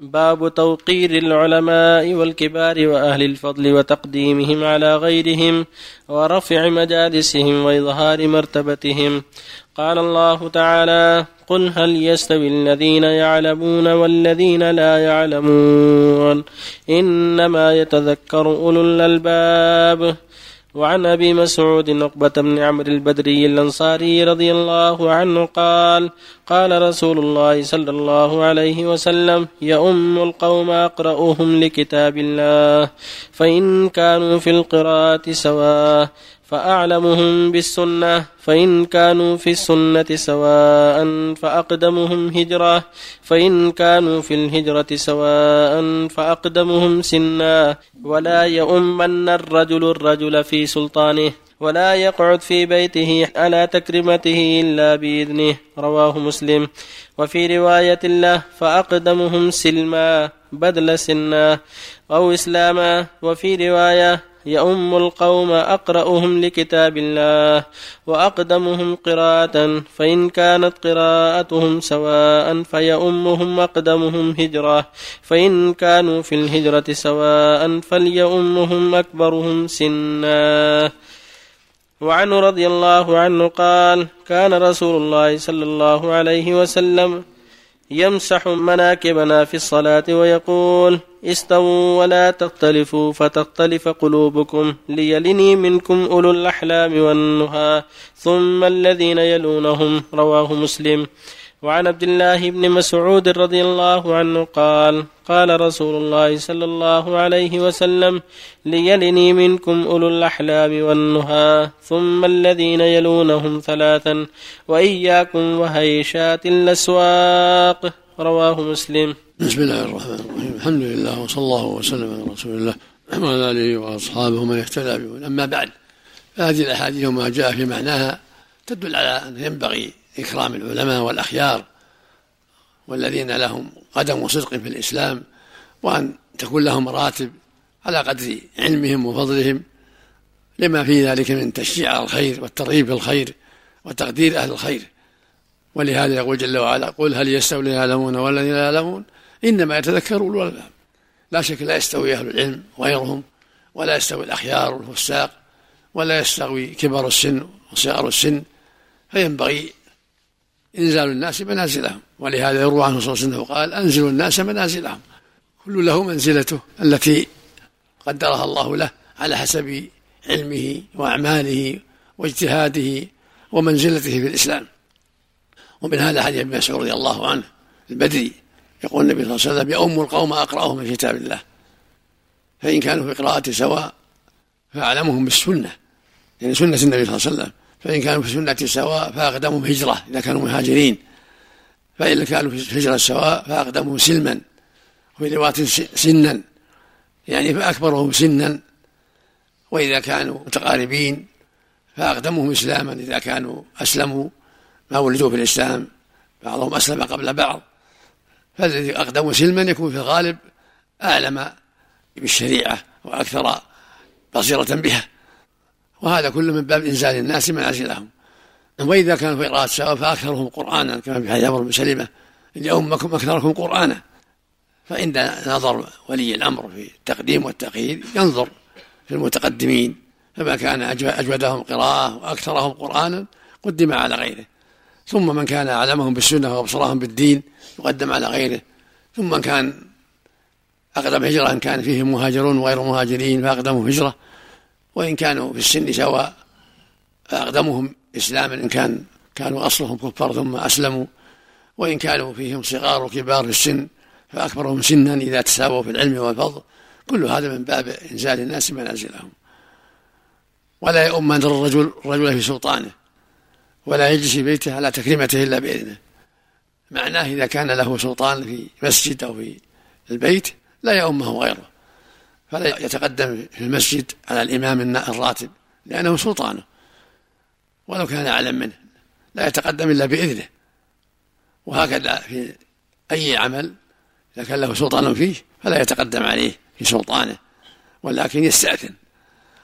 باب توقير العلماء والكبار وأهل الفضل وتقديمهم على غيرهم ورفع مجالسهم وإظهار مرتبتهم. قال الله تعالى قل هل يستوي الذين يعلمون والذين لا يعلمون؟ إنما يتذكر أولو الألباب. وعن أبي مسعود عقبه بن عمرو البدري الأنصاري رضي الله عنه قال قال رسول الله صلى الله عليه وسلم يؤم القوم اقراهم لكتاب الله فإن كانوا في القراءة سواء. فأعلمهم بالسنة فإن كانوا في السنة سواء فأقدمهم هجرة فإن كانوا في الهجرة سواء فأقدمهم سنا. ولا يؤمن الرجل الرجل في سلطانه ولا يقعد في بيته على تكرمته إلا بإذنه. رواه مسلم. وفي رواية له فأقدمهم سلما بدل سنا. أو إسلاما. وفي رواية يؤم القوم أقرأهم لكتاب الله وأقدمهم قراءة فإن كانت قراءتهم سواء فيؤمهم أقدمهم هجرة فإن كانوا في الهجرة سواء فليؤمهم أكبرهم سنا. وعنه رضي الله عنه قال كان رسول الله صلى الله عليه وسلم يمسح مناكبنا في الصلاة ويقول استووا ولا تختلفوا فتختلف قلوبكم ليلني منكم أولو الأحلام والنهى. ثم الذين يلونهم رواه مسلم. وعن عبد الله بن مسعود رضي الله عنه قال قال رسول الله صلى الله عليه وسلم ليلني منكم أولو الأحلام والنهى ثم الذين يلونهم ثلاثا وإياكم وهيشات الأسواق. رواه مسلم. بسم الله الرحمن الرحيم. الحمد لله وصلى الله وسلم على رسول الله وعلى آله وأصحابه من اهتدى أما بعد فهذه الأحاديث وما جاء في معناها تدل على أن ينبغي إكرام العلماء والأخيار والذين لهم قدم صدق في الإسلام وأن تكون لهم مراتب على قدر علمهم وفضلهم لما في ذلك من تشجيع الخير والترغيب في الخير وتقدير أهل الخير. ولهذا يقول جل وعلا قل هل يستوي الذين يعلمون والذين لا يعلمون؟ إنما يتذكر أولو الألباب. لا شك لا يستوي أهل العلم وغيرهم ولا يستوي الأخيار والفساق ولا يستوي كبار السن وصغار السن. فينبغي إنزال الناس منازلهم. ولهذا يروى عنه صلى الله عليه وسلم قال أنزلوا الناس منازلهم. كل له منزلته التي قدرها الله له على حسب علمه وأعماله واجتهاده ومنزلته في الإسلام. ومن هذا حديث ابن مسعود رضي الله عنه البدري. يقول النبي صلى الله عليه وسلم يؤم القوم أقرأهم من كتاب الله. فإن كانوا في قراءة سواء فأعلمهم بالسنة. يعني سنة النبي صلى الله عليه وسلم. فإن كانوا في سنة سواء فأقدمهم هجرة إذا كانوا مهاجرين. فإن كانوا في هجرة سواء فأقدمهم سلما وفي رواية سنا. يعني فأكبرهم سنا. وإذا كانوا متقاربين فأقدمهم إسلاما إذا كانوا أسلموا ما ولدوا في الإسلام بعضهم أسلم قبل بعض. فالذي أقدم سلما يكون في الغالب أعلم بالشريعة وأكثر بصيرة بها. وهذا كله من باب إنزال الناس منازلهم وإذا كانوا في قراءة سواء فأكثرهم قرآنا كما في حديث عمرو بن سلمة لأمكم أكثركم قرآنا. فعند نظر ولي الأمر في التقديم والتأخير ينظر في المتقدمين فما كان أجودهم قراءة وأكثرهم قرآنا قدم على غيره. ثم من كان أعلمهم بالسنة وأبصرهم بالدين يقدم على غيره. ثم من كان أقدم هجرة إن كان فيه مهاجرون وغير مهاجرين فأقدموا هجرة. وإن كانوا في السن سواء فأقدمهم إسلاما إن كان كانوا أصلهم كفار ثم أسلموا. وإن كانوا فيهم صغار وكبار في السن فأكبرهم سنا إذا تساووا في العلم والفضل. كل هذا من باب إنزال الناس منازلهم. ولا يؤمن الرجل الرجل في سلطانه ولا يجلس في بيته على تكريمته إلا بإذنه. معناه إذا كان له سلطان في مسجد أو في البيت لا يؤمه غيره. فلا يتقدم في المسجد على الإمام الراتب لأنه سلطانه. ولو كان أعلم منه لا يتقدم إلا بإذنه. وهكذا في أي عمل إذا كان له سلطان فيه فلا يتقدم عليه في سلطانه ولكن يستأذن.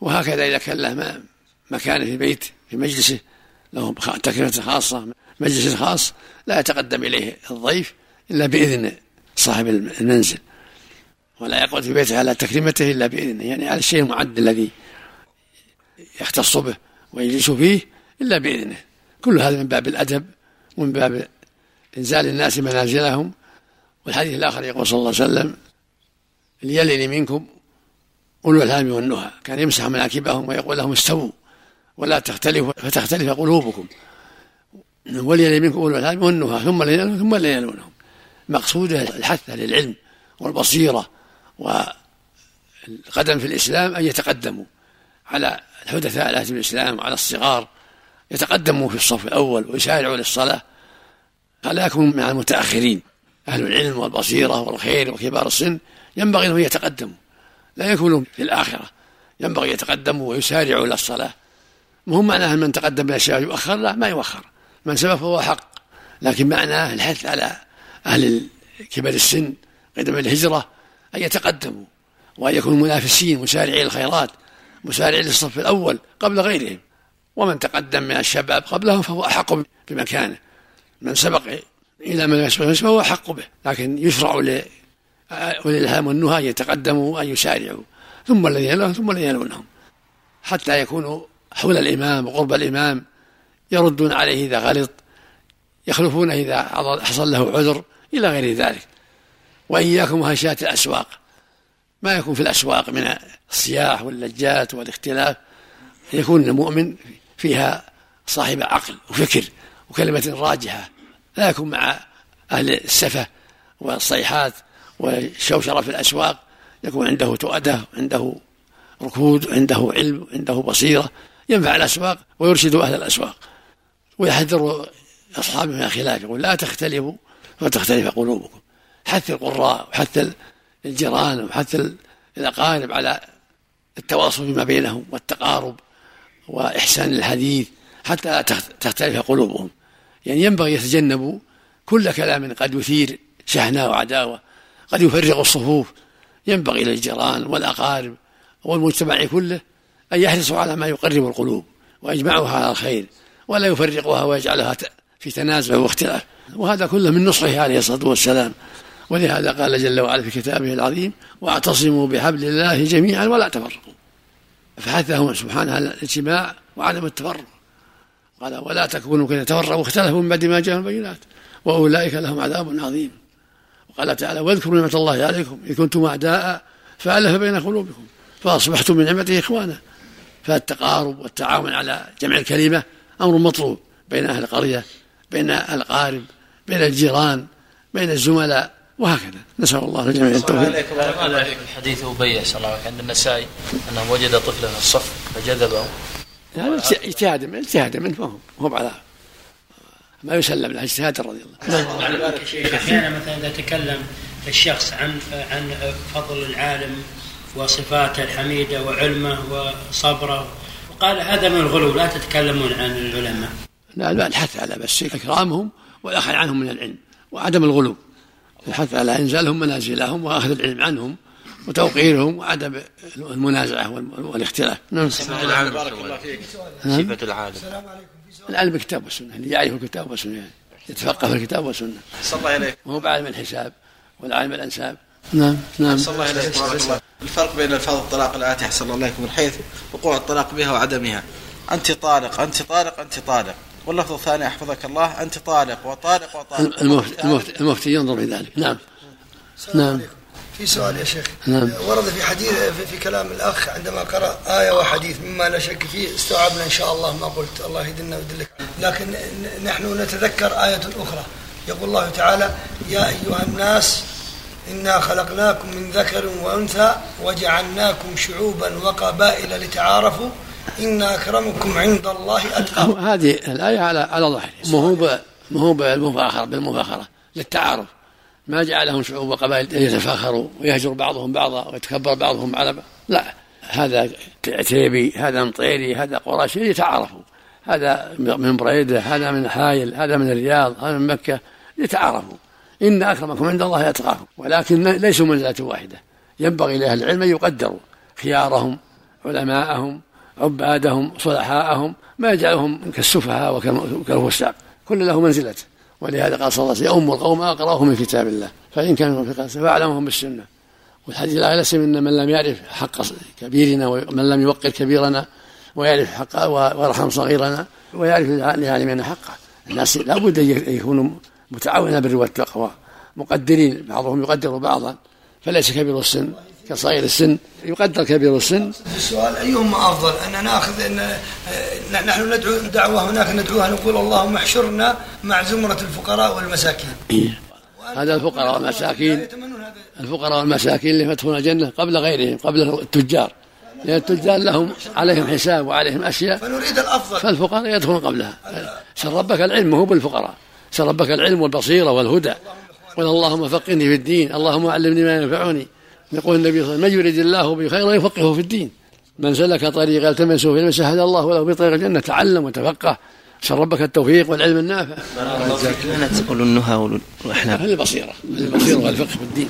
وهكذا إذا كان له مكان في بيت في مجلسه له تكلفة خاصة مجلس خاص لا يتقدم إليه الضيف إلا بإذن صاحب المنزل. ولا يقعد في بيته على تكريمته إلا بإذنه. يعني على الشيء المعد الذي يختص به ويجلس فيه إلا بإذنه. كل هذا من باب الأدب ومن باب إنزال الناس منازلهم. والحديث الآخر يقول صلى الله عليه وسلم ليلني منكم أولو الهام والنهى. كان يمسح مناكبهم ويقول لهم استووا ولا تختلفوا فتختلف قلوبكم. وليلي منكم أولو الهام والنهى. ثم ليلونهم ثم ليلونهم مقصوده الحث للعلم والبصيرة والقدم في الإسلام أن يتقدموا على الحدثاء الآتي الإسلام وعلى الصغار يتقدموا في الصف الأول ويسارعوا للصلاة. فلا يكونوا مع المتأخرين. أهل العلم والبصيرة والخير وكبار السن ينبغي أنهم يتقدموا لا يكونوا في الآخرة. ينبغي يتقدموا ويسارعوا إلى الصلاة. مهم معناه من تقدم من الشباب يؤخر؟ لا ما يؤخر. من سبق فهو حق. لكن معناه الحث على أهل كبر السن قدم الهجرة أن يتقدموا وأن يكونوا منافسين مسارعين الخيرات مسارعين للصف الأول قبل غيرهم. ومن تقدم من الشباب قبلهم فهو أحق بمكانه. من سبق إلى من يسبق فهو أحق به. لكن يشرع وللهام والنهى أن يتقدموا وأن يسارعوا ثم الذين يلونهم ثم الذين يلونهم. حتى يكونوا حول الإمام وقرب الإمام يردون عليه إذا غلط يخلفونه إذا حصل له عذر إلى غير ذلك. وإياكم وهشات الأسواق. ما يكون في الأسواق من الصياح واللجات والاختلاف. يكون المؤمن فيها صاحب عقل وفكر وكلمة راجحة. لا يكون مع أهل السفة والصيحات والشوشرة في الأسواق. يكون عنده تؤدة عنده ركود عنده علم عنده بصيرة. ينفع الأسواق ويرشد أهل الأسواق ويحذر أصحابه من الخلاف. يقول لا تختلفوا فتختلف قلوبكم. حث القراء وحث الجيران وحث الأقارب على التواصل فيما بينهم والتقارب وإحسان الحديث حتى لا تختلف قلوبهم. يعني ينبغي يتجنبوا كل كلام قد يثير شحنة وعداوة قد يفرق الصفوف. ينبغي للجيران والأقارب والمجتمع كله أن يحرصوا على ما يقرب القلوب ويجمعها على الخير ولا يفرقها ويجعلها في تنازع واختلاف. وهذا كله من نصحه عليه الصلاة والسلام. ولهذا قال جل وعلا في كتابه العظيم واعتصموا بحبل الله جميعا ولا تفرقوا. فحثهم سبحانه على الاجتماع وعدم التفرق. قال ولا تكونوا كذا. تفرقوا واختلفوا من بعد ما جاءهم البينات. وأولئك لهم عذاب عظيم. وقال تعالى واذكروا نعمة الله عليكم إذ كنتم أعداء فألف بين قلوبكم فأصبحتم من نعمته إخوانا. فالتقارب والتعاون على جمع الكلمة أمر مطلوب بين أهل القرية بين الأقارب بين الجيران بين الزملاء. وهكذا. نسأل الله الجميع التوفيق. الحديث أبي صلى الله عليه عند النسائي أنه وجد طفلا في الصف فجذبه. هذا اجتهاد من اجتهاد منه فهم. هو على ما يسلم له اجتهاد رضي الله عنه. أحيانا مثلا إذا تكلم الشخص عن عن فضل العالم وصفاته الحميدة وعلمه وصبره وقال هذا من الغلو لا تتكلمون عن العلماء. لا لا الحث على بس اكرامهم والاخذ عنهم من العلم وعدم الغلو. الحث على إنزالهم منازلهم وأخذ العلم عنهم وتوقيرهم وعدم المنازعة والاختلاف. نعم. صفه العالم بارك الله فيك. صفه العالم. السلام عليكم. العلم بالكتاب والسنة اللي يعرف الكتاب والسنة يعني يتفقه في الكتاب والسنة صلى الله عليك. وهو بعلم الحساب والعالم الأنساب. نعم نعم. صلى الله عليك. الله الفرق بين الفاظ الطلاق الاتي أحسن الله عليكم من حيث وقوع الطلاق بها وعدمها. أنت طالق أنت طالق أنت طالق واللفظ الثاني أحفظك الله أنت طالق وطالق وطالق. المفتي, المفتي, المفتي ينظر في ذلك. نعم. نعم عليكم. في سؤال يا شيخ. نعم. ورد في حديث في, في كلام الأخ عندما قرأ آية وحديث مما لا شك فيه استوعبنا إن شاء الله ما قلت. الله يهدنا ويدلك. لكن نحن نتذكر آية أخرى. يقول الله تعالى يا أيها الناس إنا خلقناكم من ذكر وأنثى وجعلناكم شعوبا وقبائل لتعارفوا إن أكرمكم عند الله اتقاكم هذه الآية على على ظهر ما هو ما هو بالمفاخرة بالمفاخرة للتعارف. ما جعلهم شعوب وقبائل يتفاخروا ويهجر بعضهم بعضا ويتكبر بعضهم على بعض لا هذا عتيبي هذا مطيري هذا قراشي يتعارفوا هذا من بريدة هذا من حايل هذا من الرياض هذا من مكة يتعارفوا إن أكرمكم عند الله يتقاكم ولكن ليسوا منزله واحدة. ينبغي لأهل العلم أن يقدروا خيارهم علماءهم عبادهم صلحاءهم ما يجعلهم كالسفهاء وكالفساق كل له منزلته ولهذا قال صلى الله عليه وسلم يؤم القوم اقراهم من كتاب الله. فإن كانوا في قاسه فاعلمهم بالسنة. والحديث الآخر ان من لم يعرف حق كبيرنا ومن لم يوقر كبيرنا ويعرف حق ويرحم صغيرنا ويعرف لعالمنا حقه. الناس لابد أن يكونوا متعاونين بالبر والتقوى مقدرين بعضهم يقدر بعضا فليس كبير السن. كصغير السن يقدر كبير السن. السؤال أيهما أفضل ان نأخذ إن نحن ندعو دعوة هناك ندعوها نقول اللهم احشرنا مع زمرة الفقراء والمساكين. إيه. هذا الفقراء والمساكين. الفقراء والمساكين اللي يدخلون الجنة قبل غيرهم قبل التجار. لأن التجار لهم عليهم حساب وعليهم أشياء. فنريد الأفضل. فالفقراء يدخلون قبلها. سر ربك العلم هو بالفقراء. سر ربك العلم والبصيرة والهدى. قل اللهم فقني في الدين اللهم علمني ما ينفعني. يقول النبي صلى الله عليه وسلم من يريد الله به خيرا يفقهه في الدين. من سلك طريقا التمسه في المسح هدى الله له بطريق الجنة تعلم وتفقه. سر ربك التوفيق والعلم النافع. كانت أولو النهى والأحلام. البصيرة البصيرة والفقه في الدين.